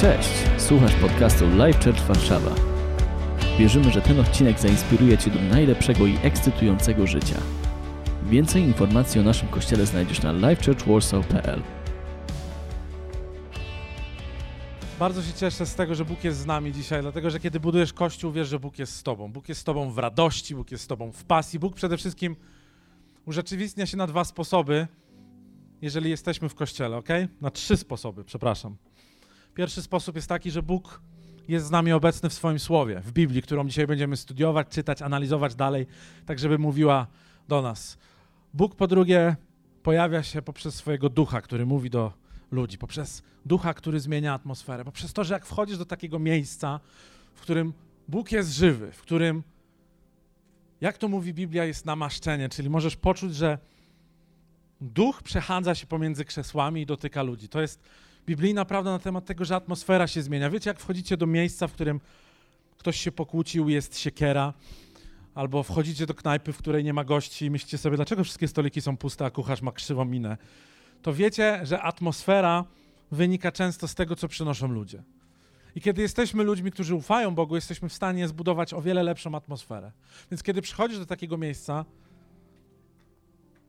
Cześć, słuchasz podcastu Live Church Warszawa. Wierzymy, że ten odcinek zainspiruje Cię do najlepszego i ekscytującego życia. Więcej informacji o naszym kościele znajdziesz na livechurchwarsaw.pl Bardzo się cieszę z tego, że Bóg jest z nami dzisiaj, dlatego że kiedy budujesz kościół, wiesz, że Bóg jest z tobą. Bóg jest z tobą w radości, Bóg jest z tobą w pasji. Bóg przede wszystkim urzeczywistnia się na dwa sposoby, jeżeli jesteśmy w kościele, ok? Na trzy sposoby, przepraszam. Pierwszy sposób jest taki, że Bóg jest z nami obecny w swoim słowie, w Biblii, którą dzisiaj będziemy studiować, czytać, analizować dalej, tak żeby mówiła do nas. Bóg po drugie pojawia się poprzez swojego ducha, który mówi do ludzi, poprzez ducha, który zmienia atmosferę, poprzez to, że jak wchodzisz do takiego miejsca, w którym Bóg jest żywy, w którym, jak to mówi Biblia, jest namaszczenie, czyli możesz poczuć, że duch przechadza się pomiędzy krzesłami i dotyka ludzi. To jest biblijna prawda na temat tego, że atmosfera się zmienia. Wiecie, jak wchodzicie do miejsca, w którym ktoś się pokłócił, jest siekiera, albo wchodzicie do knajpy, w której nie ma gości i myślicie sobie, dlaczego wszystkie stoliki są puste, a kucharz ma krzywą minę, to wiecie, że atmosfera wynika często z tego, co przynoszą ludzie. I kiedy jesteśmy ludźmi, którzy ufają Bogu, jesteśmy w stanie zbudować o wiele lepszą atmosferę. Więc kiedy przychodzisz do takiego miejsca,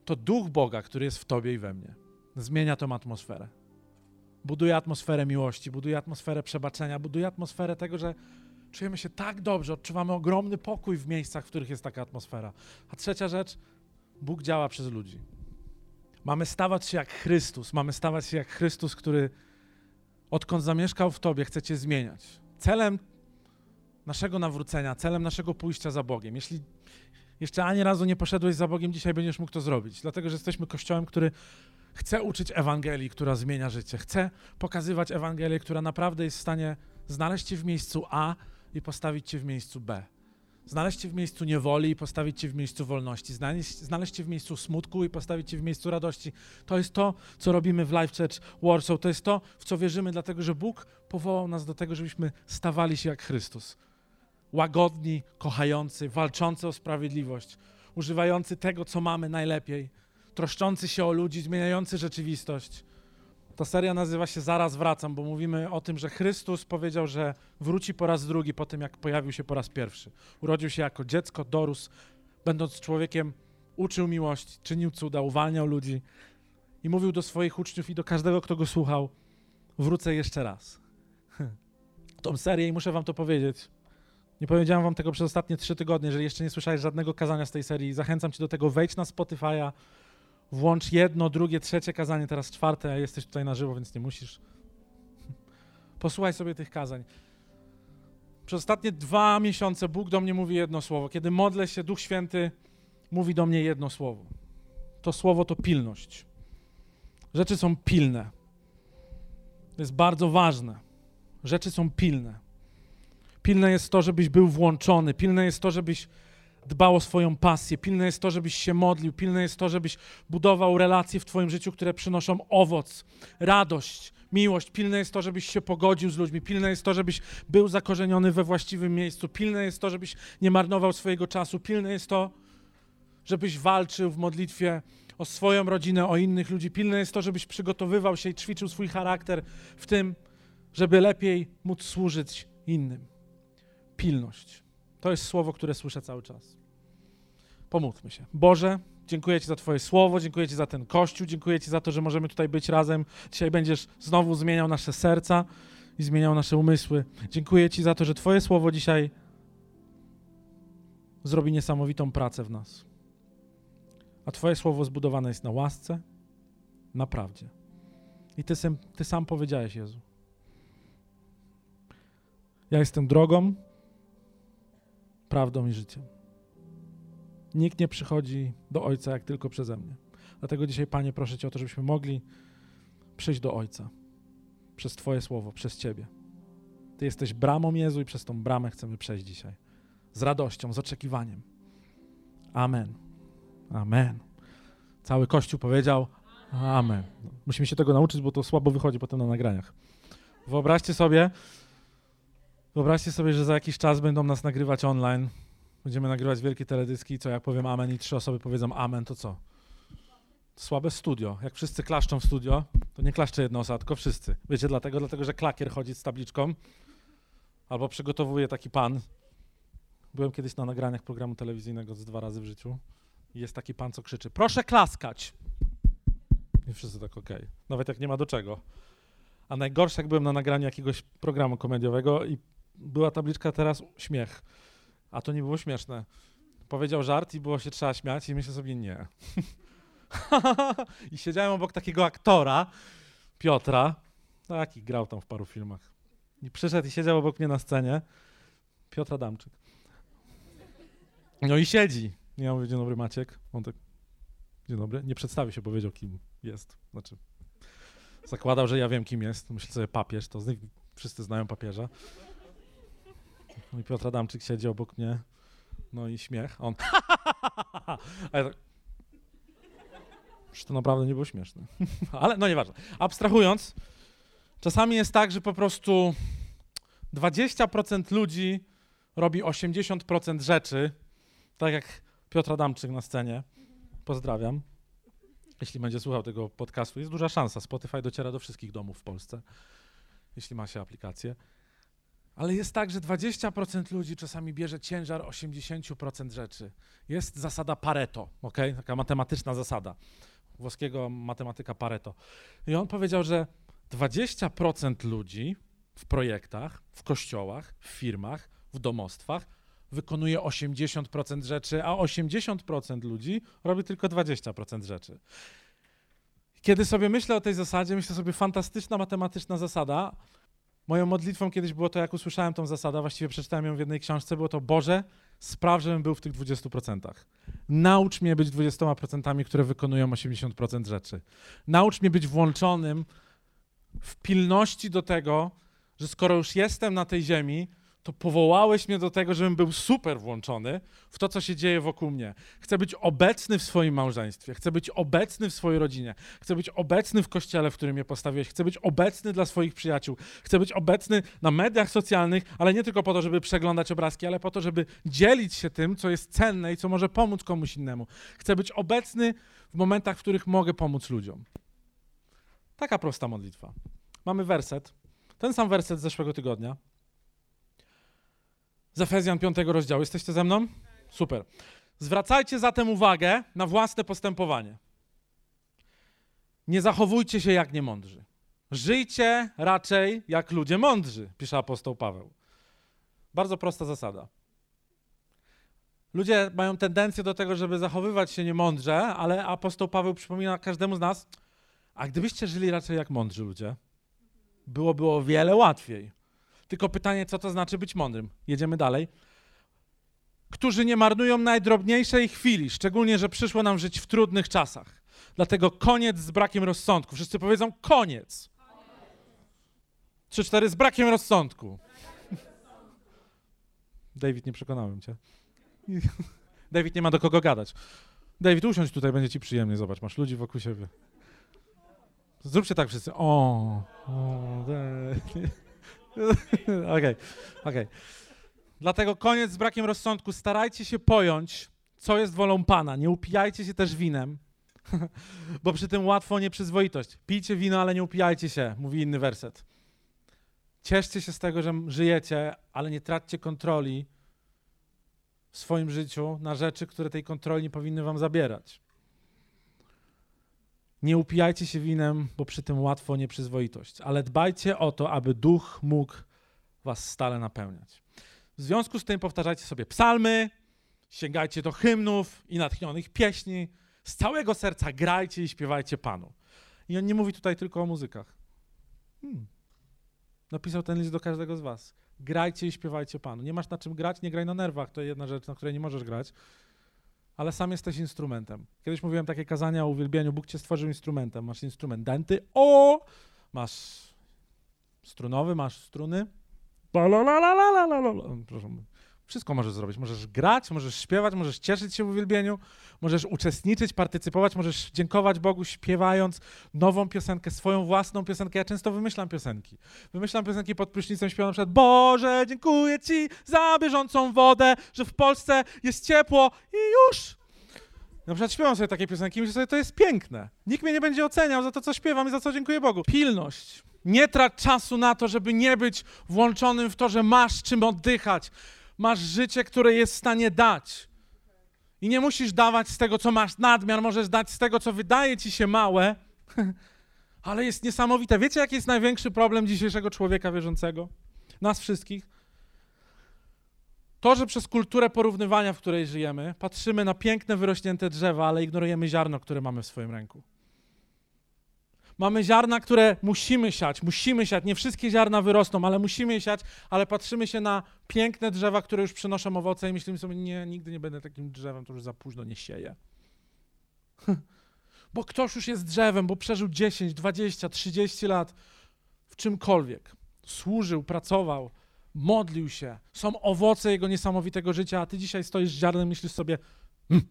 to duch Boga, który jest w tobie i we mnie, zmienia tą atmosferę. Buduje atmosferę miłości, buduje atmosferę przebaczenia, buduje atmosferę tego, że czujemy się tak dobrze, odczuwamy ogromny pokój w miejscach, w których jest taka atmosfera. A trzecia rzecz, Bóg działa przez ludzi. Mamy stawać się jak Chrystus, mamy stawać się jak Chrystus, który odkąd zamieszkał w tobie, chce cię zmieniać. Celem naszego nawrócenia, celem naszego pójścia za Bogiem. Jeśli jeszcze ani razu nie poszedłeś za Bogiem, dzisiaj będziesz mógł to zrobić, dlatego że jesteśmy kościołem, który chce uczyć Ewangelii, która zmienia życie, chce pokazywać Ewangelię, która naprawdę jest w stanie znaleźć cię w miejscu A i postawić cię w miejscu B. Znaleźć cię w miejscu niewoli i postawić cię w miejscu wolności. Znaleźć, znaleźć cię w miejscu smutku i postawić cię w miejscu radości. To jest to, co robimy w Life Church Warsaw. To jest to, w co wierzymy, dlatego że Bóg powołał nas do tego, żebyśmy stawali się jak Chrystus. Łagodni, kochający, walczący o sprawiedliwość, używający tego, co mamy najlepiej, troszczący się o ludzi, zmieniający rzeczywistość. Ta seria nazywa się Zaraz wracam, bo mówimy o tym, że Chrystus powiedział, że wróci po raz drugi po tym, jak pojawił się po raz pierwszy. Urodził się jako dziecko, dorósł, będąc człowiekiem, uczył miłości, czynił cuda, uwalniał ludzi i mówił do swoich uczniów i do każdego, kto go słuchał: Wrócę jeszcze raz. Tą serię i muszę wam to powiedzieć. Nie powiedziałem wam tego przez ostatnie trzy tygodnie. Jeżeli jeszcze nie słyszałeś żadnego kazania z tej serii, zachęcam cię do tego. Wejdź na Spotify'a, włącz jedno, drugie, trzecie kazanie, teraz czwarte, a jesteś tutaj na żywo, więc nie musisz. Posłuchaj sobie tych kazań. Przez ostatnie dwa miesiące Bóg do mnie mówi jedno słowo. Kiedy modlę się, Duch Święty mówi do mnie jedno słowo. To słowo to pilność. Rzeczy są pilne. To jest bardzo ważne. Rzeczy są pilne. Pilne jest to, żebyś był włączony. Pilne jest to, żebyś dbał o swoją pasję. Pilne jest to, żebyś się modlił. Pilne jest to, żebyś budował relacje w Twoim życiu, które przynoszą owoc, radość, miłość. Pilne jest to, żebyś się pogodził z ludźmi. Pilne jest to, żebyś był zakorzeniony we właściwym miejscu. Pilne jest to, żebyś nie marnował swojego czasu. Pilne jest to, żebyś walczył w modlitwie o swoją rodzinę, o innych ludzi. Pilne jest to, żebyś przygotowywał się i ćwiczył swój charakter w tym, żeby lepiej móc służyć innym. Pilność. To jest słowo, które słyszę cały czas. Pomódlmy się. Boże, dziękuję Ci za Twoje słowo, dziękuję Ci za ten kościół, dziękuję Ci za to, że możemy tutaj być razem. Dzisiaj będziesz znowu zmieniał nasze serca i zmieniał nasze umysły. Dziękuję Ci za to, że Twoje słowo dzisiaj zrobi niesamowitą pracę w nas. A Twoje słowo zbudowane jest na łasce, na prawdzie. I Ty, sam, ty sam powiedziałeś, Jezu. Ja jestem drogą, prawdą i życiem. Nikt nie przychodzi do Ojca jak tylko przeze mnie. Dlatego dzisiaj, Panie, proszę Cię o to, żebyśmy mogli przyjść do Ojca przez Twoje słowo, przez Ciebie. Ty jesteś bramą Jezu i przez tą bramę chcemy przejść dzisiaj. Z radością, z oczekiwaniem. Amen. Amen. Cały Kościół powiedział Amen. Musimy się tego nauczyć, bo to słabo wychodzi potem na nagraniach. Wyobraźcie sobie, wyobraźcie sobie, że za jakiś czas będą nas nagrywać online. Będziemy nagrywać wielkie teledyski, co jak powiem amen i trzy osoby powiedzą amen, to co? Słabe studio. Jak wszyscy klaszczą w studio, to nie klaszcze jedna osoba, tylko wszyscy. Wiecie dlatego? Dlatego, że klakier chodzi z tabliczką albo przygotowuje taki pan. Byłem kiedyś na nagraniach programu telewizyjnego z dwa razy w życiu i jest taki pan, co krzyczy, proszę klaskać. I wszyscy tak, okej. Okay. Nawet jak nie ma do czego. A najgorsze, jak byłem na nagraniu jakiegoś programu komediowego i była tabliczka teraz śmiech. A to nie było śmieszne. Powiedział żart i było się trzeba śmiać i myślę sobie nie. I siedziałem obok takiego aktora, Piotra, taki grał tam w paru filmach. I przyszedł i siedział obok mnie na scenie. Piotr Adamczyk. No i siedzi. Ja mówię, dzień dobry Maciek. On tak, dzień dobry. Nie przedstawi się, powiedział kim jest. Znaczy, zakładał, że ja wiem kim jest. Myślę sobie papież, to z nich wszyscy znają papieża. I Piotr Adamczyk siedzi obok mnie. No i śmiech. On. A ja tak. to naprawdę nie było śmieszne. Ale no nieważne. Abstrahując, czasami jest tak, że po prostu 20% ludzi robi 80% rzeczy, tak jak Piotr Adamczyk na scenie. Pozdrawiam. Jeśli będzie słuchał tego podcastu, jest duża szansa. Spotify dociera do wszystkich domów w Polsce, jeśli ma się aplikację. Ale jest tak, że 20% ludzi czasami bierze ciężar 80% rzeczy. Jest zasada Pareto, ok? Taka matematyczna zasada. Włoskiego matematyka Pareto. I on powiedział, że 20% ludzi w projektach, w kościołach, w firmach, w domostwach wykonuje 80% rzeczy, a 80% ludzi robi tylko 20% rzeczy. Kiedy sobie myślę o tej zasadzie, myślę sobie fantastyczna matematyczna zasada, Moją modlitwą kiedyś było to, jak usłyszałem tą zasadę, właściwie przeczytałem ją w jednej książce, było to Boże, spraw, żebym był w tych 20%. Naucz mnie być 20%, które wykonują 80% rzeczy. Naucz mnie być włączonym w pilności do tego, że skoro już jestem na tej ziemi, to powołałeś mnie do tego, żebym był super włączony w to, co się dzieje wokół mnie. Chcę być obecny w swoim małżeństwie, chcę być obecny w swojej rodzinie, chcę być obecny w kościele, w którym mnie postawiłeś, chcę być obecny dla swoich przyjaciół, chcę być obecny na mediach socjalnych, ale nie tylko po to, żeby przeglądać obrazki, ale po to, żeby dzielić się tym, co jest cenne i co może pomóc komuś innemu. Chcę być obecny w momentach, w których mogę pomóc ludziom. Taka prosta modlitwa. Mamy werset, ten sam werset z zeszłego tygodnia z Efezjan 5 rozdziału. Jesteście ze mną? Super. Zwracajcie zatem uwagę na własne postępowanie. Nie zachowujcie się jak niemądrzy. Żyjcie raczej jak ludzie mądrzy, pisze apostoł Paweł. Bardzo prosta zasada. Ludzie mają tendencję do tego, żeby zachowywać się niemądrze, ale apostoł Paweł przypomina każdemu z nas, a gdybyście żyli raczej jak mądrzy ludzie, byłoby o wiele łatwiej. Tylko pytanie, co to znaczy być mądrym? Jedziemy dalej. Którzy nie marnują najdrobniejszej chwili, szczególnie, że przyszło nam żyć w trudnych czasach. Dlatego koniec z brakiem rozsądku. Wszyscy powiedzą koniec. Trzy, cztery z brakiem rozsądku. David, nie przekonałem cię. David nie ma do kogo gadać. David, usiądź tutaj, będzie ci przyjemnie. Zobacz, masz ludzi wokół siebie. Zróbcie tak wszyscy. O, o Okej, okej. Okay. Dlatego koniec z brakiem rozsądku. Starajcie się pojąć, co jest wolą Pana. Nie upijajcie się też winem, bo przy tym łatwo nieprzyzwoitość. Pijcie wino, ale nie upijajcie się, mówi inny werset. Cieszcie się z tego, że żyjecie, ale nie traćcie kontroli w swoim życiu na rzeczy, które tej kontroli nie powinny wam zabierać. Nie upijajcie się winem, bo przy tym łatwo nieprzyzwoitość, ale dbajcie o to, aby duch mógł was stale napełniać. W związku z tym powtarzajcie sobie psalmy, sięgajcie do hymnów i natchnionych pieśni, z całego serca grajcie i śpiewajcie Panu. I on nie mówi tutaj tylko o muzykach. Hmm. Napisał ten list do każdego z was. Grajcie i śpiewajcie Panu. Nie masz na czym grać, nie graj na nerwach. To jedna rzecz, na której nie możesz grać ale sam jesteś instrumentem. Kiedyś mówiłem takie kazania o uwielbieniu, Bóg cię stworzył instrumentem. Masz instrument denty, o, masz strunowy, masz struny, Proszę. Wszystko możesz zrobić. Możesz grać, możesz śpiewać, możesz cieszyć się w uwielbieniu, możesz uczestniczyć, partycypować, możesz dziękować Bogu śpiewając nową piosenkę, swoją własną piosenkę. Ja często wymyślam piosenki. Wymyślam piosenki pod prysznicem, śpiewam na przykład Boże, dziękuję Ci za bieżącą wodę, że w Polsce jest ciepło i już. Na przykład śpiewam sobie takie piosenki i myślę sobie, to jest piękne. Nikt mnie nie będzie oceniał za to, co śpiewam i za co dziękuję Bogu. Pilność. Nie trać czasu na to, żeby nie być włączonym w to, że masz czym oddychać. Masz życie, które jest w stanie dać. I nie musisz dawać z tego, co masz nadmiar, możesz dać z tego, co wydaje ci się małe, ale jest niesamowite. Wiecie, jaki jest największy problem dzisiejszego człowieka wierzącego? Nas wszystkich? To, że przez kulturę porównywania, w której żyjemy, patrzymy na piękne, wyrośnięte drzewa, ale ignorujemy ziarno, które mamy w swoim ręku. Mamy ziarna, które musimy siać, musimy siać. Nie wszystkie ziarna wyrosną, ale musimy siać, ale patrzymy się na piękne drzewa, które już przynoszą owoce i myślimy sobie, nie, nigdy nie będę takim drzewem, to już za późno nie sieję. bo ktoś już jest drzewem, bo przeżył 10, 20, 30 lat w czymkolwiek. Służył, pracował, modlił się. Są owoce jego niesamowitego życia, a ty dzisiaj stoisz z ziarnem i myślisz sobie, hm,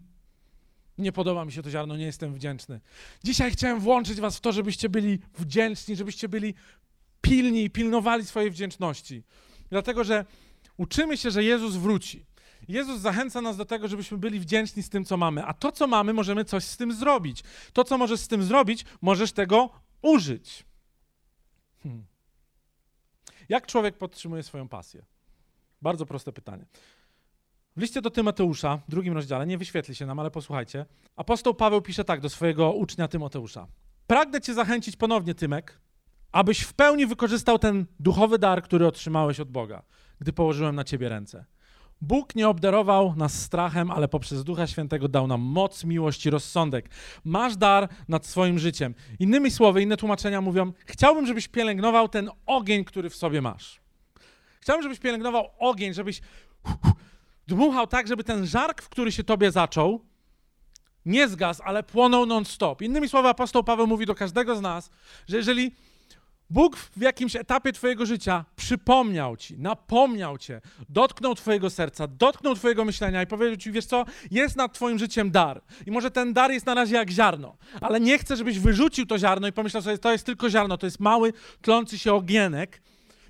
nie podoba mi się to ziarno, nie jestem wdzięczny. Dzisiaj chciałem włączyć was w to, żebyście byli wdzięczni, żebyście byli pilni i pilnowali swojej wdzięczności. Dlatego, że uczymy się, że Jezus wróci. Jezus zachęca nas do tego, żebyśmy byli wdzięczni z tym, co mamy, a to, co mamy, możemy coś z tym zrobić. To, co możesz z tym zrobić, możesz tego użyć. Hmm. Jak człowiek podtrzymuje swoją pasję? Bardzo proste pytanie. W liście do Tymoteusza, w drugim rozdziale, nie wyświetli się nam, ale posłuchajcie. Apostoł Paweł pisze tak do swojego ucznia Tymoteusza. Pragnę cię zachęcić ponownie, Tymek, abyś w pełni wykorzystał ten duchowy dar, który otrzymałeś od Boga, gdy położyłem na ciebie ręce. Bóg nie obdarował nas strachem, ale poprzez Ducha Świętego dał nam moc, miłość i rozsądek. Masz dar nad swoim życiem. Innymi słowy, inne tłumaczenia mówią: Chciałbym, żebyś pielęgnował ten ogień, który w sobie masz. Chciałbym, żebyś pielęgnował ogień, żebyś dmuchał tak, żeby ten żark, w który się tobie zaczął, nie zgasł, ale płonął non-stop. Innymi słowy, apostoł Paweł mówi do każdego z nas, że jeżeli Bóg w jakimś etapie Twojego życia przypomniał Ci, napomniał Cię, dotknął Twojego serca, dotknął Twojego myślenia i powiedział Ci, wiesz co, jest nad Twoim życiem dar. I może ten dar jest na razie jak ziarno, ale nie chcę, żebyś wyrzucił to ziarno i pomyślał sobie, to jest tylko ziarno, to jest mały, tlący się ogienek.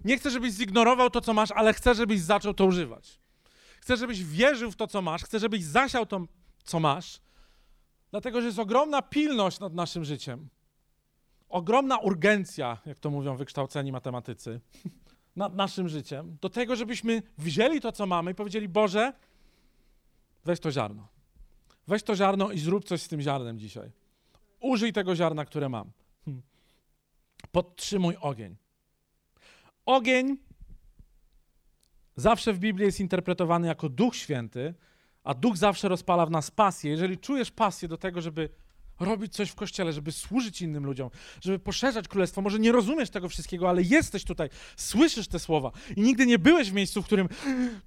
Nie chcę, żebyś zignorował to, co masz, ale chcę, żebyś zaczął to używać. Chcę, żebyś wierzył w to, co masz, chcę, żebyś zasiał to, co masz, dlatego że jest ogromna pilność nad naszym życiem ogromna urgencja, jak to mówią wykształceni matematycy, nad naszym życiem, do tego, żebyśmy wzięli to, co mamy i powiedzieli: Boże, weź to ziarno. Weź to ziarno i zrób coś z tym ziarnem dzisiaj. Użyj tego ziarna, które mam. Hmm. Podtrzymuj ogień. Ogień zawsze w Biblii jest interpretowany jako Duch Święty, a Duch zawsze rozpala w nas pasję. Jeżeli czujesz pasję do tego, żeby robić coś w kościele, żeby służyć innym ludziom, żeby poszerzać królestwo. Może nie rozumiesz tego wszystkiego, ale jesteś tutaj, słyszysz te słowa i nigdy nie byłeś w miejscu, w którym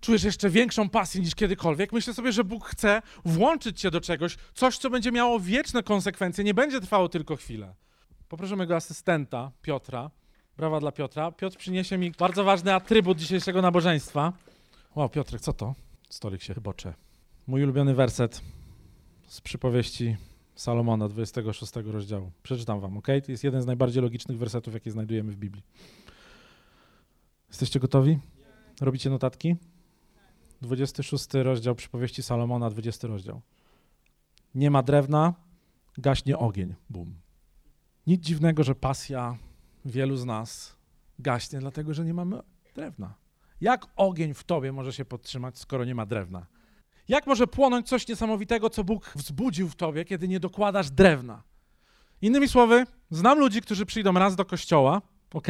czujesz jeszcze większą pasję niż kiedykolwiek. Myślę sobie, że Bóg chce włączyć cię do czegoś, coś, co będzie miało wieczne konsekwencje, nie będzie trwało tylko chwilę. Poproszę mojego asystenta, Piotra. Brawa dla Piotra. Piotr przyniesie mi bardzo ważny atrybut dzisiejszego nabożeństwa. Wow, Piotrek, co to? Stolik się chybocze. Mój ulubiony werset z przypowieści Salomona, 26 rozdziału. Przeczytam wam, ok? To jest jeden z najbardziej logicznych wersetów, jakie znajdujemy w Biblii. Jesteście gotowi? Robicie notatki? 26 rozdział przypowieści Salomona, 20 rozdział. Nie ma drewna, gaśnie ogień. Bum. Nic dziwnego, że pasja wielu z nas gaśnie, dlatego że nie mamy drewna. Jak ogień w tobie może się podtrzymać, skoro nie ma drewna? Jak może płonąć coś niesamowitego, co Bóg wzbudził w tobie, kiedy nie dokładasz drewna? Innymi słowy, znam ludzi, którzy przyjdą raz do kościoła, ok?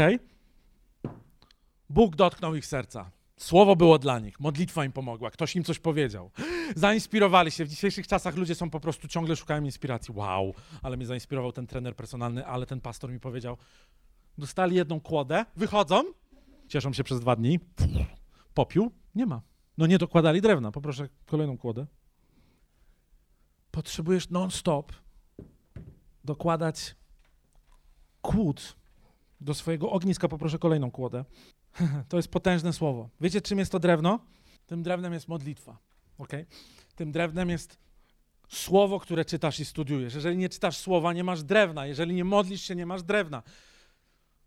Bóg dotknął ich serca. Słowo było dla nich, modlitwa im pomogła, ktoś im coś powiedział. Zainspirowali się. W dzisiejszych czasach ludzie są po prostu ciągle szukają inspiracji. Wow, ale mnie zainspirował ten trener personalny, ale ten pastor mi powiedział. Dostali jedną kłodę, wychodzą, cieszą się przez dwa dni. Popiół nie ma. No nie dokładali drewna. Poproszę kolejną kłodę. Potrzebujesz non-stop dokładać kłód do swojego ogniska. Poproszę kolejną kłodę. To jest potężne słowo. Wiecie, czym jest to drewno? Tym drewnem jest modlitwa. Okay? Tym drewnem jest słowo, które czytasz i studiujesz. Jeżeli nie czytasz słowa, nie masz drewna. Jeżeli nie modlisz się, nie masz drewna.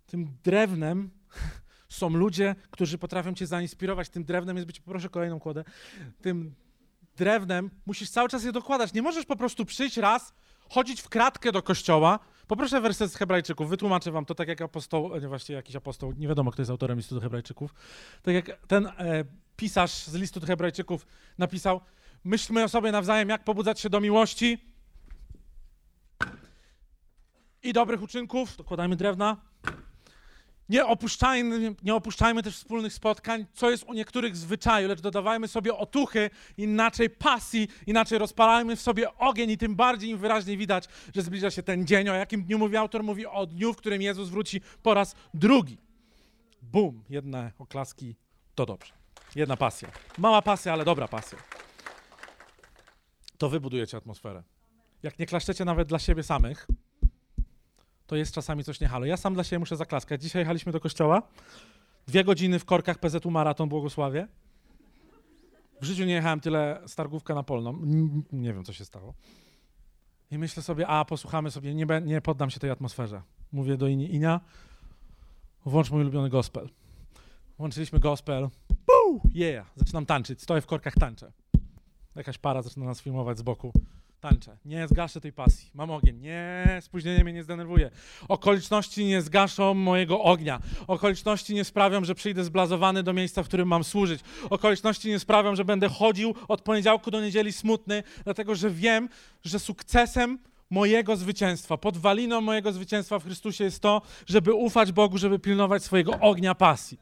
Tym drewnem są ludzie, którzy potrafią cię zainspirować. Tym drewnem jest być, proszę kolejną kłodę, tym drewnem, musisz cały czas je dokładać. Nie możesz po prostu przyjść raz, chodzić w kratkę do kościoła. Poproszę werset z Hebrajczyków, wytłumaczę wam to tak jak apostoł, nie jakiś apostoł, nie wiadomo kto jest autorem listu do Hebrajczyków. Tak jak ten e, pisarz z listu do Hebrajczyków napisał, myślmy o sobie nawzajem, jak pobudzać się do miłości i dobrych uczynków. Dokładajmy drewna. Nie opuszczajmy, nie opuszczajmy też wspólnych spotkań, co jest u niektórych zwyczaju, lecz dodawajmy sobie otuchy, inaczej pasji, inaczej rozpalajmy w sobie ogień i tym bardziej im wyraźniej widać, że zbliża się ten dzień, o jakim dniu mówi autor, mówi o dniu, w którym Jezus wróci po raz drugi. Bum, jedne oklaski, to dobrze. Jedna pasja. Mała pasja, ale dobra pasja. To wy budujecie atmosferę. Jak nie klaszczecie nawet dla siebie samych, to jest czasami coś nie halo. Ja sam dla siebie muszę zaklaskać. Dzisiaj jechaliśmy do kościoła, dwie godziny w korkach PZU Maraton Błogosławie. W życiu nie jechałem tyle z targówka na polną. Nie wiem, co się stało. I myślę sobie, a posłuchamy sobie, nie, nie poddam się tej atmosferze. Mówię do Ini, Inia, włącz mój ulubiony gospel. Włączyliśmy gospel. Buu! Yeah! Zaczynam tańczyć, stoję w korkach, tańczę. Jakaś para zaczyna nas filmować z boku. Tańczę. Nie zgaszę tej pasji. Mam ogień. Nie, spóźnienie mnie nie zdenerwuje. Okoliczności nie zgaszą mojego ognia. Okoliczności nie sprawią, że przyjdę zblazowany do miejsca, w którym mam służyć. Okoliczności nie sprawią, że będę chodził od poniedziałku do niedzieli smutny, dlatego że wiem, że sukcesem mojego zwycięstwa, podwaliną mojego zwycięstwa w Chrystusie jest to, żeby ufać Bogu, żeby pilnować swojego ognia pasji.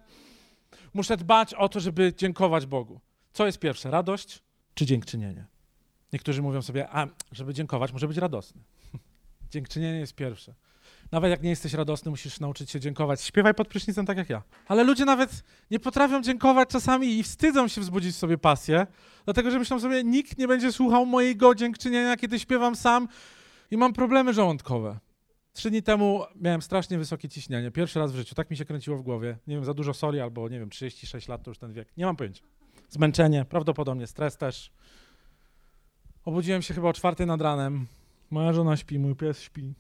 Muszę dbać o to, żeby dziękować Bogu. Co jest pierwsze, radość czy dziękczynienie? Niektórzy mówią sobie, a żeby dziękować, może być radosny. Dziękczynienie jest pierwsze. Nawet jak nie jesteś radosny, musisz nauczyć się dziękować. Śpiewaj pod prysznicem tak jak ja. Ale ludzie nawet nie potrafią dziękować czasami i wstydzą się wzbudzić sobie pasję, dlatego że myślą sobie, nikt nie będzie słuchał mojego dziękczynienia, kiedy śpiewam sam i mam problemy żołądkowe. Trzy dni temu miałem strasznie wysokie ciśnienie. Pierwszy raz w życiu. Tak mi się kręciło w głowie. Nie wiem, za dużo soli albo, nie wiem, 36 lat to już ten wiek. Nie mam pojęcia. Zmęczenie, prawdopodobnie stres też. Obudziłem się chyba o czwartej nad ranem. Moja żona śpi, mój pies śpi.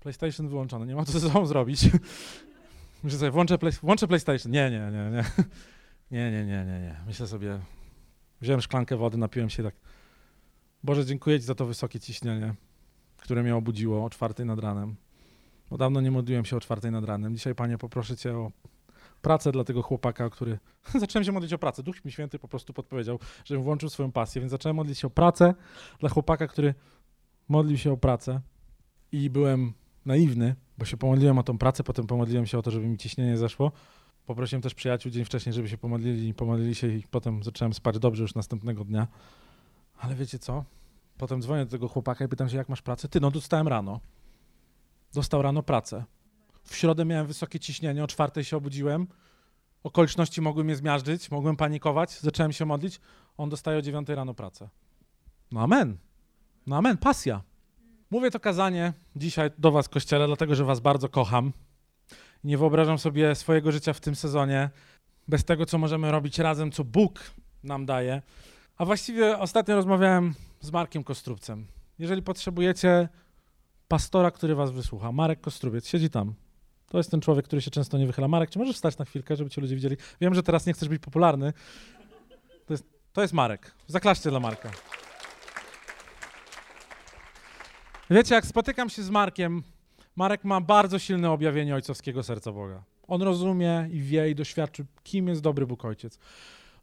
PlayStation wyłączony, nie mam co ze sobą zrobić. Myślę sobie, włączę, play, włączę PlayStation. Nie, nie, nie, nie. Nie, nie, nie, nie, nie. Myślę sobie, wziąłem szklankę wody, napiłem się tak. Boże, dziękuję Ci za to wysokie ciśnienie, które mnie obudziło o czwartej nad ranem. Bo dawno nie modliłem się o czwartej nad ranem. Dzisiaj, Panie, poproszę Cię o pracę dla tego chłopaka, który... zacząłem się modlić o pracę. Duch mi Święty po prostu podpowiedział, żebym włączył swoją pasję, więc zacząłem modlić się o pracę dla chłopaka, który modlił się o pracę i byłem naiwny, bo się pomodliłem o tą pracę, potem pomodliłem się o to, żeby mi ciśnienie zeszło. Poprosiłem też przyjaciół dzień wcześniej, żeby się pomodlili i pomodlili się i potem zacząłem spać dobrze już następnego dnia. Ale wiecie co? Potem dzwonię do tego chłopaka i pytam się, jak masz pracę? Ty, no dostałem rano. Dostał rano pracę. W środę miałem wysokie ciśnienie, o czwartej się obudziłem. Okoliczności mogły mnie zmiażdżyć, mogłem panikować, zacząłem się modlić. On dostaje o dziewiątej rano pracę. No amen. No amen, pasja. Mówię to kazanie dzisiaj do was, Kościele, dlatego, że was bardzo kocham. Nie wyobrażam sobie swojego życia w tym sezonie bez tego, co możemy robić razem, co Bóg nam daje. A właściwie ostatnio rozmawiałem z Markiem Kostrubcem. Jeżeli potrzebujecie pastora, który was wysłucha, Marek Kostrubiec, siedzi tam. To jest ten człowiek, który się często nie wychyla. Marek, czy możesz wstać na chwilkę, żeby cię ludzie widzieli? Wiem, że teraz nie chcesz być popularny. To jest, to jest Marek. Zaklaszcie dla Marka. Wiecie, jak spotykam się z Markiem, Marek ma bardzo silne objawienie ojcowskiego serca Boga. On rozumie i wie i doświadczy, kim jest dobry Bóg Ojciec.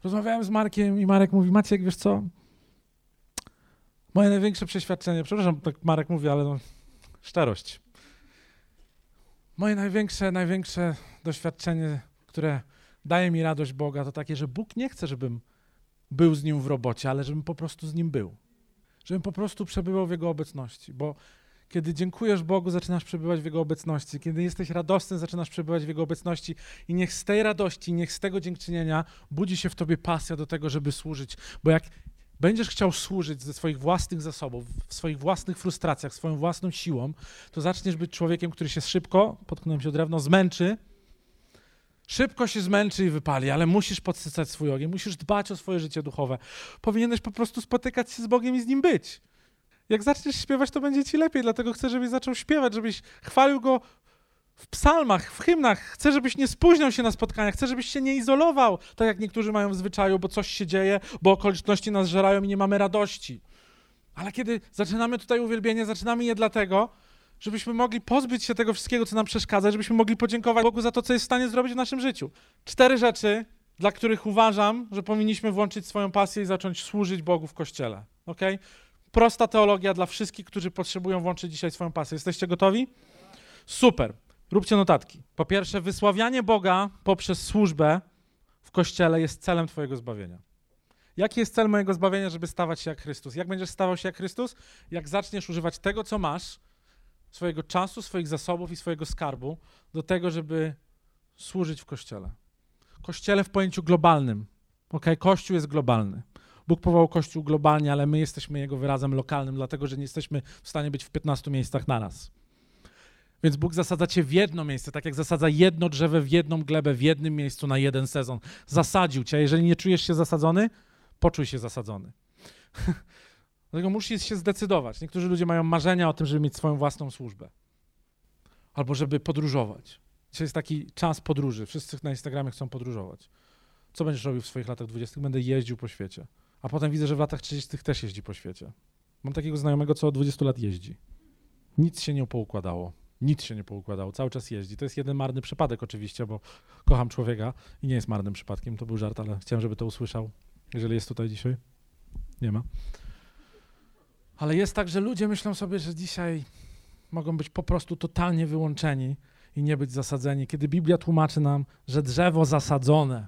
Rozmawiałem z Markiem i Marek mówi, Maciek, wiesz co? Moje największe przeświadczenie, przepraszam, tak Marek mówi, ale no, szczerość. Moje największe, największe doświadczenie, które daje mi radość Boga, to takie, że Bóg nie chce, żebym był z Nim w robocie, ale żebym po prostu z Nim był. Żebym po prostu przebywał w Jego obecności, bo kiedy dziękujesz Bogu, zaczynasz przebywać w Jego obecności. Kiedy jesteś radosny, zaczynasz przebywać w Jego obecności. I niech z tej radości, niech z tego dziękczynienia budzi się w tobie pasja do tego, żeby służyć. Bo jak będziesz chciał służyć ze swoich własnych zasobów, w swoich własnych frustracjach, swoją własną siłą, to zaczniesz być człowiekiem, który się szybko, potknąłem się drewno, zmęczy, szybko się zmęczy i wypali, ale musisz podsycać swój ogień, musisz dbać o swoje życie duchowe. Powinieneś po prostu spotykać się z Bogiem i z Nim być. Jak zaczniesz śpiewać, to będzie ci lepiej, dlatego chcę, żebyś zaczął śpiewać, żebyś chwalił Go w psalmach, w hymnach. Chcę, żebyś nie spóźniał się na spotkania, chcę, żebyś się nie izolował, tak jak niektórzy mają w zwyczaju, bo coś się dzieje, bo okoliczności nas żerają i nie mamy radości. Ale kiedy zaczynamy tutaj uwielbienie, zaczynamy je dlatego, żebyśmy mogli pozbyć się tego wszystkiego, co nam przeszkadza, żebyśmy mogli podziękować Bogu za to, co jest w stanie zrobić w naszym życiu. Cztery rzeczy, dla których uważam, że powinniśmy włączyć swoją pasję i zacząć służyć Bogu w Kościele. Ok? Prosta teologia dla wszystkich, którzy potrzebują włączyć dzisiaj swoją pasję. Jesteście gotowi? Super. Róbcie notatki. Po pierwsze, wysławianie Boga poprzez służbę w Kościele jest celem Twojego zbawienia. Jaki jest cel mojego zbawienia, żeby stawać się jak Chrystus? Jak będziesz stawał się jak Chrystus? Jak zaczniesz używać tego, co masz, swojego czasu, swoich zasobów i swojego skarbu do tego, żeby służyć w Kościele. Kościele w pojęciu globalnym. Ok, Kościół jest globalny. Bóg powołał Kościół globalnie, ale my jesteśmy jego wyrazem lokalnym, dlatego że nie jesteśmy w stanie być w 15 miejscach naraz. Więc Bóg zasadza cię w jedno miejsce, tak jak zasadza jedno drzewo w jedną glebę w jednym miejscu na jeden sezon. Zasadził cię. Jeżeli nie czujesz się zasadzony, poczuj się zasadzony. Dlatego musisz się zdecydować. Niektórzy ludzie mają marzenia o tym, żeby mieć swoją własną służbę. Albo żeby podróżować. Dzisiaj jest taki czas podróży. Wszyscy na Instagramie chcą podróżować. Co będziesz robił w swoich latach 20? Będę jeździł po świecie. A potem widzę, że w latach 30 też jeździ po świecie. Mam takiego znajomego, co od 20 lat jeździ. Nic się nie poukładało. Nic się nie poukładało. Cały czas jeździ. To jest jeden marny przypadek oczywiście, bo kocham człowieka i nie jest marnym przypadkiem. To był żart, ale chciałem, żeby to usłyszał. Jeżeli jest tutaj dzisiaj. Nie ma. Ale jest tak, że ludzie myślą sobie, że dzisiaj mogą być po prostu totalnie wyłączeni i nie być zasadzeni, kiedy Biblia tłumaczy nam, że drzewo zasadzone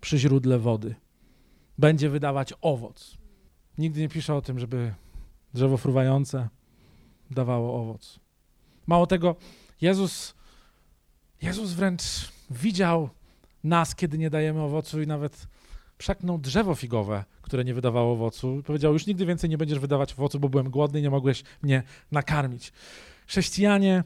przy źródle wody będzie wydawać owoc. Nigdy nie pisze o tym, żeby drzewo fruwające dawało owoc. Mało tego, Jezus, Jezus wręcz widział nas, kiedy nie dajemy owocu i nawet przeknął drzewo figowe, które nie wydawało owocu. Powiedział, już nigdy więcej nie będziesz wydawać owocu, bo byłem głodny i nie mogłeś mnie nakarmić. Chrześcijanie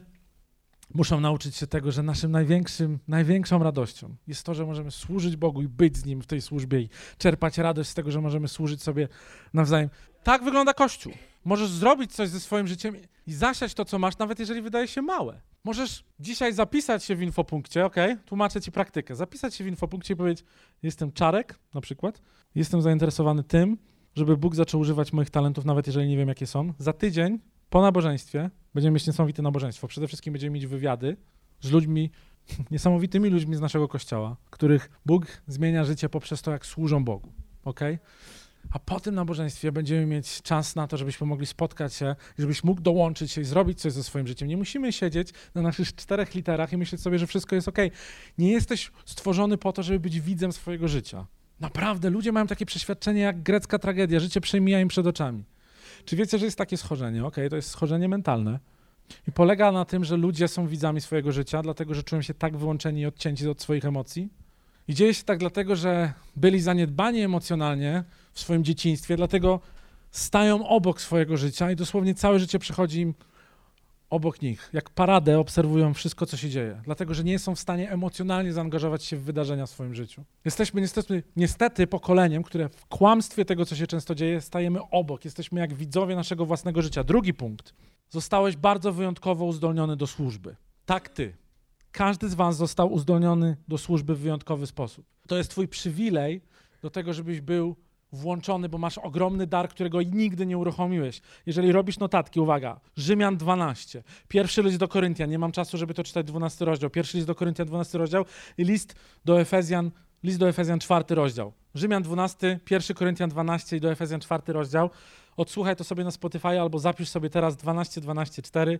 muszą nauczyć się tego, że naszym największym, największą radością jest to, że możemy służyć Bogu i być z Nim w tej służbie i czerpać radość z tego, że możemy służyć sobie nawzajem. Tak wygląda Kościół. Możesz zrobić coś ze swoim życiem i zasiać to, co masz, nawet jeżeli wydaje się małe. Możesz dzisiaj zapisać się w infopunkcie, ok? Tłumaczę ci praktykę. Zapisać się w infopunkcie i powiedzieć: Jestem czarek, na przykład. Jestem zainteresowany tym, żeby Bóg zaczął używać moich talentów, nawet jeżeli nie wiem, jakie są. Za tydzień po nabożeństwie będziemy mieć niesamowite nabożeństwo. Przede wszystkim będziemy mieć wywiady z ludźmi, niesamowitymi ludźmi z naszego kościoła, których Bóg zmienia życie poprzez to, jak służą Bogu. ok? A po tym nabożeństwie będziemy mieć czas na to, żebyśmy mogli spotkać się, żebyś mógł dołączyć się i zrobić coś ze swoim życiem. Nie musimy siedzieć na naszych czterech literach i myśleć sobie, że wszystko jest ok. Nie jesteś stworzony po to, żeby być widzem swojego życia. Naprawdę, ludzie mają takie przeświadczenie jak grecka tragedia. Życie przemija im przed oczami. Czy wiecie, że jest takie schorzenie? Ok, to jest schorzenie mentalne. I polega na tym, że ludzie są widzami swojego życia, dlatego że czują się tak wyłączeni i odcięci od swoich emocji. I dzieje się tak dlatego, że byli zaniedbani emocjonalnie w swoim dzieciństwie, dlatego stają obok swojego życia i dosłownie całe życie przechodzi im obok nich. Jak paradę obserwują wszystko, co się dzieje, dlatego że nie są w stanie emocjonalnie zaangażować się w wydarzenia w swoim życiu. Jesteśmy niestety, niestety pokoleniem, które w kłamstwie tego, co się często dzieje, stajemy obok. Jesteśmy jak widzowie naszego własnego życia. Drugi punkt. Zostałeś bardzo wyjątkowo uzdolniony do służby. Tak ty. Każdy z was został uzdolniony do służby w wyjątkowy sposób. To jest twój przywilej do tego, żebyś był włączony, bo masz ogromny dar, którego nigdy nie uruchomiłeś. Jeżeli robisz notatki, uwaga, Rzymian 12, pierwszy list do Koryntian, nie mam czasu, żeby to czytać 12 rozdział, pierwszy list do Koryntian 12 rozdział i list do Efezjan, list do Efezjan 4 rozdział. Rzymian 12, pierwszy Koryntian 12 i do Efezjan 4 rozdział. Odsłuchaj to sobie na Spotify albo zapisz sobie teraz 12, 12, 4.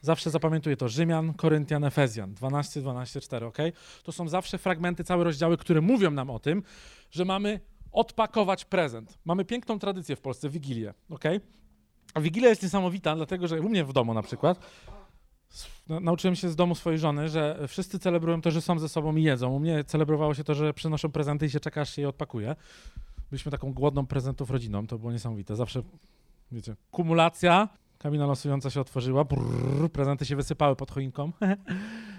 Zawsze zapamiętuję to. Rzymian, Koryntian, Efezjan. 12, 12, 4, ok? To są zawsze fragmenty, całe rozdziały, które mówią nam o tym, że mamy odpakować prezent. Mamy piękną tradycję w Polsce, Wigilię, ok? A Wigilia jest niesamowita, dlatego że u mnie w domu na przykład nauczyłem się z domu swojej żony, że wszyscy celebrują to, że są ze sobą i jedzą. U mnie celebrowało się to, że przynoszą prezenty i się czeka, aż się je odpakuje. Byliśmy taką głodną prezentów rodziną, to było niesamowite. Zawsze, wiecie, kumulacja, kabina losująca się otworzyła, brrr, prezenty się wysypały pod choinką.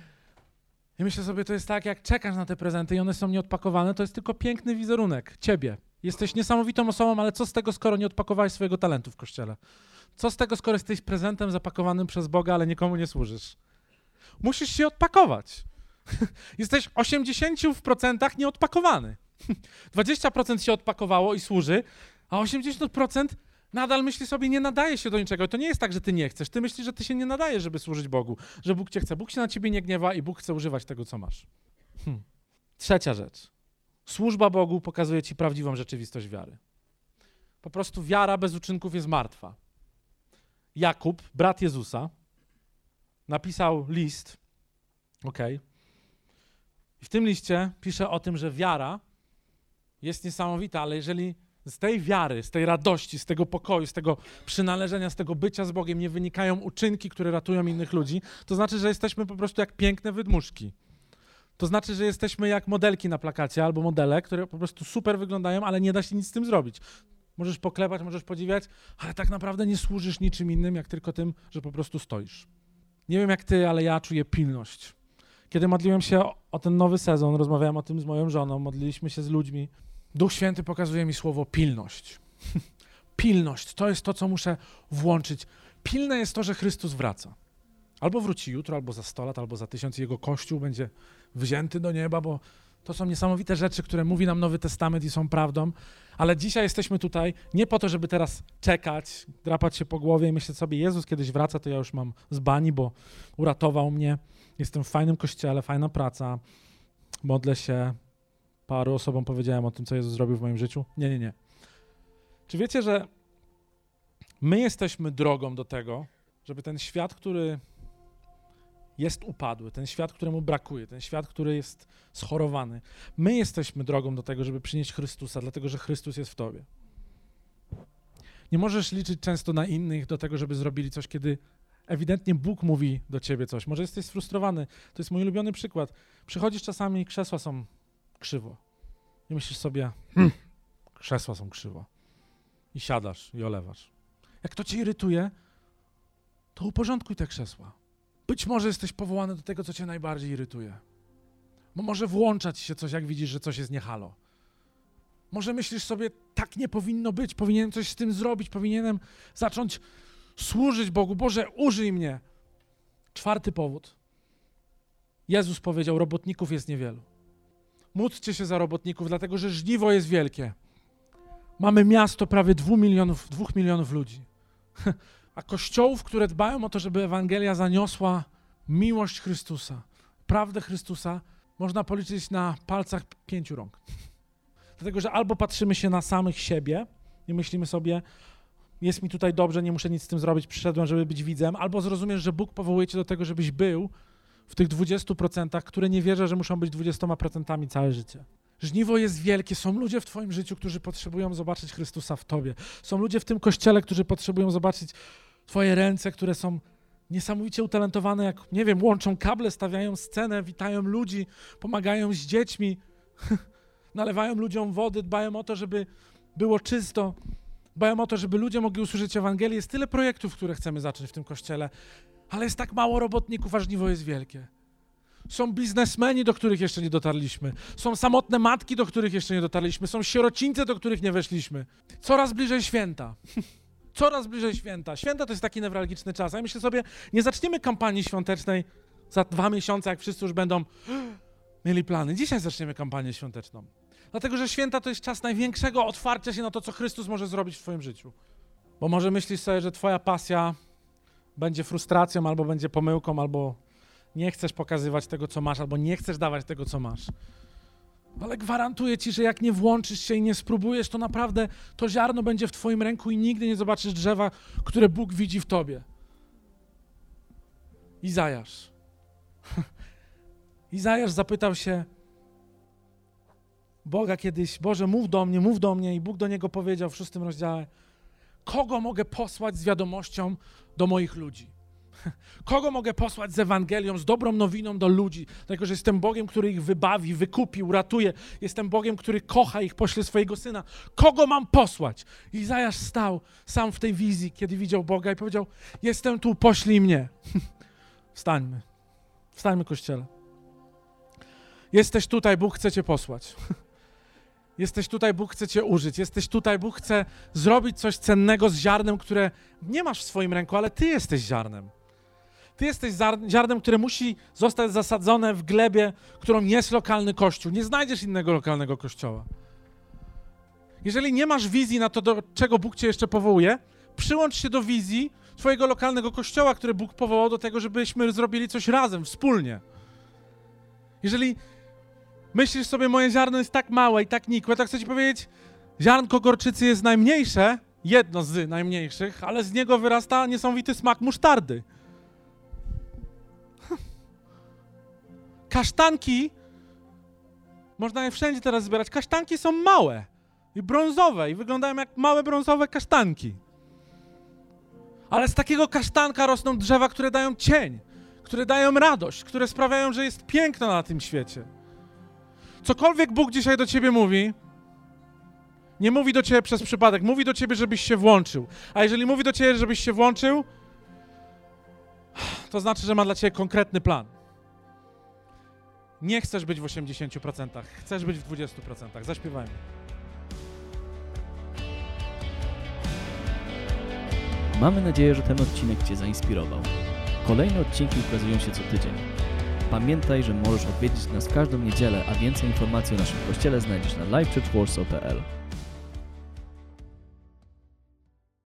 I myślę sobie, to jest tak, jak czekasz na te prezenty i one są nieodpakowane, to jest tylko piękny wizerunek ciebie. Jesteś niesamowitą osobą, ale co z tego, skoro nie odpakowałeś swojego talentu w kościele? Co z tego, skoro jesteś prezentem zapakowanym przez Boga, ale nikomu nie służysz? musisz się odpakować. Jesteś 80% nieodpakowany. 20% się odpakowało i służy, a 80% nadal myśli sobie, nie nadaje się do niczego. To nie jest tak, że ty nie chcesz. Ty myślisz, że ty się nie nadajesz, żeby służyć Bogu, że Bóg cię chce. Bóg się na ciebie nie gniewa i Bóg chce używać tego, co masz. Hmm. Trzecia rzecz. Służba Bogu pokazuje ci prawdziwą rzeczywistość wiary. Po prostu wiara bez uczynków jest martwa. Jakub, brat Jezusa, napisał list, ok, w tym liście pisze o tym, że wiara jest niesamowita, ale jeżeli z tej wiary, z tej radości, z tego pokoju, z tego przynależenia, z tego bycia z Bogiem nie wynikają uczynki, które ratują innych ludzi, to znaczy, że jesteśmy po prostu jak piękne wydmuszki. To znaczy, że jesteśmy jak modelki na plakacie albo modele, które po prostu super wyglądają, ale nie da się nic z tym zrobić. Możesz poklepać, możesz podziwiać, ale tak naprawdę nie służysz niczym innym, jak tylko tym, że po prostu stoisz. Nie wiem jak ty, ale ja czuję pilność. Kiedy modliłem się o ten nowy sezon, rozmawiałem o tym z moją żoną, modliliśmy się z ludźmi. Duch Święty pokazuje mi słowo pilność. pilność to jest to, co muszę włączyć. Pilne jest to, że Chrystus wraca. Albo wróci jutro, albo za 100 lat, albo za tysiąc, jego kościół będzie wzięty do nieba, bo to są niesamowite rzeczy, które mówi nam Nowy Testament i są prawdą. Ale dzisiaj jesteśmy tutaj nie po to, żeby teraz czekać, drapać się po głowie i myśleć sobie, Jezus kiedyś wraca, to ja już mam z bani, bo uratował mnie. Jestem w fajnym kościele, fajna praca, modlę się. Paru osobom powiedziałem o tym, co Jezus zrobił w moim życiu. Nie, nie, nie. Czy wiecie, że my jesteśmy drogą do tego, żeby ten świat, który jest upadły, ten świat, któremu brakuje, ten świat, który jest schorowany. My jesteśmy drogą do tego, żeby przynieść Chrystusa, dlatego że Chrystus jest w tobie. Nie możesz liczyć często na innych do tego, żeby zrobili coś, kiedy ewidentnie Bóg mówi do ciebie coś. Może jesteś sfrustrowany. To jest mój ulubiony przykład. Przychodzisz czasami, krzesła są krzywo. I myślisz sobie, hmm, krzesła są krzywo. I siadasz i olewasz. Jak to cię irytuje, to uporządkuj te krzesła. Być może jesteś powołany do tego, co cię najbardziej irytuje. Bo może włączać się coś, jak widzisz, że coś jest niehalo. Może myślisz sobie, tak nie powinno być, powinienem coś z tym zrobić, powinienem zacząć służyć Bogu. Boże, użyj mnie. Czwarty powód. Jezus powiedział: Robotników jest niewielu. Módlcie się za robotników, dlatego że żniwo jest wielkie. Mamy miasto prawie dwóch milionów, milionów ludzi. A kościołów, które dbają o to, żeby Ewangelia zaniosła miłość Chrystusa, prawdę Chrystusa, można policzyć na palcach pięciu rąk. Dlatego, że albo patrzymy się na samych siebie i myślimy sobie, jest mi tutaj dobrze, nie muszę nic z tym zrobić, przyszedłem, żeby być widzem, albo zrozumiesz, że Bóg powołuje cię do tego, żebyś był w tych 20%, które nie wierzę, że muszą być 20% całe życie. Żniwo jest wielkie. Są ludzie w Twoim życiu, którzy potrzebują zobaczyć Chrystusa w Tobie. Są ludzie w tym kościele, którzy potrzebują zobaczyć Twoje ręce, które są niesamowicie utalentowane, jak, nie wiem, łączą kable, stawiają scenę, witają ludzi, pomagają z dziećmi, nalewają ludziom wody, dbają o to, żeby było czysto, dbają o to, żeby ludzie mogli usłyszeć Ewangelię. Jest tyle projektów, które chcemy zacząć w tym kościele, ale jest tak mało robotników, a jest wielkie. Są biznesmeni, do których jeszcze nie dotarliśmy. Są samotne matki, do których jeszcze nie dotarliśmy. Są sierocińce, do których nie weszliśmy. Coraz bliżej święta. Coraz bliżej święta. Święta to jest taki newralgiczny czas. A ja myślę sobie, nie zaczniemy kampanii świątecznej za dwa miesiące, jak wszyscy już będą mieli plany. Dzisiaj zaczniemy kampanię świąteczną. Dlatego, że święta to jest czas największego otwarcia się na to, co Chrystus może zrobić w Twoim życiu. Bo może myślisz sobie, że Twoja pasja będzie frustracją, albo będzie pomyłką, albo nie chcesz pokazywać tego, co masz, albo nie chcesz dawać tego, co masz. Ale gwarantuję ci, że jak nie włączysz się i nie spróbujesz, to naprawdę to ziarno będzie w twoim ręku i nigdy nie zobaczysz drzewa, które Bóg widzi w tobie. Izajasz. Izajasz zapytał się Boga kiedyś, Boże, mów do mnie, mów do mnie i Bóg do niego powiedział w szóstym rozdziale, kogo mogę posłać z wiadomością do moich ludzi? Kogo mogę posłać z Ewangelią, z dobrą nowiną do ludzi? Dlatego, że jestem Bogiem, który ich wybawi, wykupi, uratuje. Jestem Bogiem, który kocha ich, pośle swojego Syna. Kogo mam posłać? Izajasz stał sam w tej wizji, kiedy widział Boga i powiedział, jestem tu, poślij mnie. Wstańmy. Wstańmy, Kościele. Jesteś tutaj, Bóg chce cię posłać. Jesteś tutaj, Bóg chce cię użyć. Jesteś tutaj, Bóg chce zrobić coś cennego z ziarnem, które nie masz w swoim ręku, ale ty jesteś ziarnem. Ty jesteś ziarnem, które musi zostać zasadzone w glebie, którą jest lokalny kościół. Nie znajdziesz innego lokalnego kościoła. Jeżeli nie masz wizji na to, do czego Bóg cię jeszcze powołuje, przyłącz się do wizji swojego lokalnego kościoła, który Bóg powołał do tego, żebyśmy zrobili coś razem, wspólnie. Jeżeli myślisz sobie, moje ziarno jest tak małe i tak nikłe, to chcę ci powiedzieć, ziarnko gorczycy jest najmniejsze, jedno z najmniejszych, ale z niego wyrasta niesamowity smak musztardy. Kasztanki, można je wszędzie teraz zbierać, kasztanki są małe i brązowe i wyglądają jak małe brązowe kasztanki. Ale z takiego kasztanka rosną drzewa, które dają cień, które dają radość, które sprawiają, że jest piękno na tym świecie. Cokolwiek Bóg dzisiaj do ciebie mówi, nie mówi do ciebie przez przypadek, mówi do ciebie, żebyś się włączył. A jeżeli mówi do ciebie, żebyś się włączył, to znaczy, że ma dla ciebie konkretny plan. Nie chcesz być w 80%, chcesz być w 20%. Zaśpiewajmy. Mamy nadzieję, że ten odcinek Cię zainspirował. Kolejne odcinki ukazują się co tydzień. Pamiętaj, że możesz odwiedzić nas każdą niedzielę, a więcej informacji o naszym kościele znajdziesz na livechurchwarsaw.pl.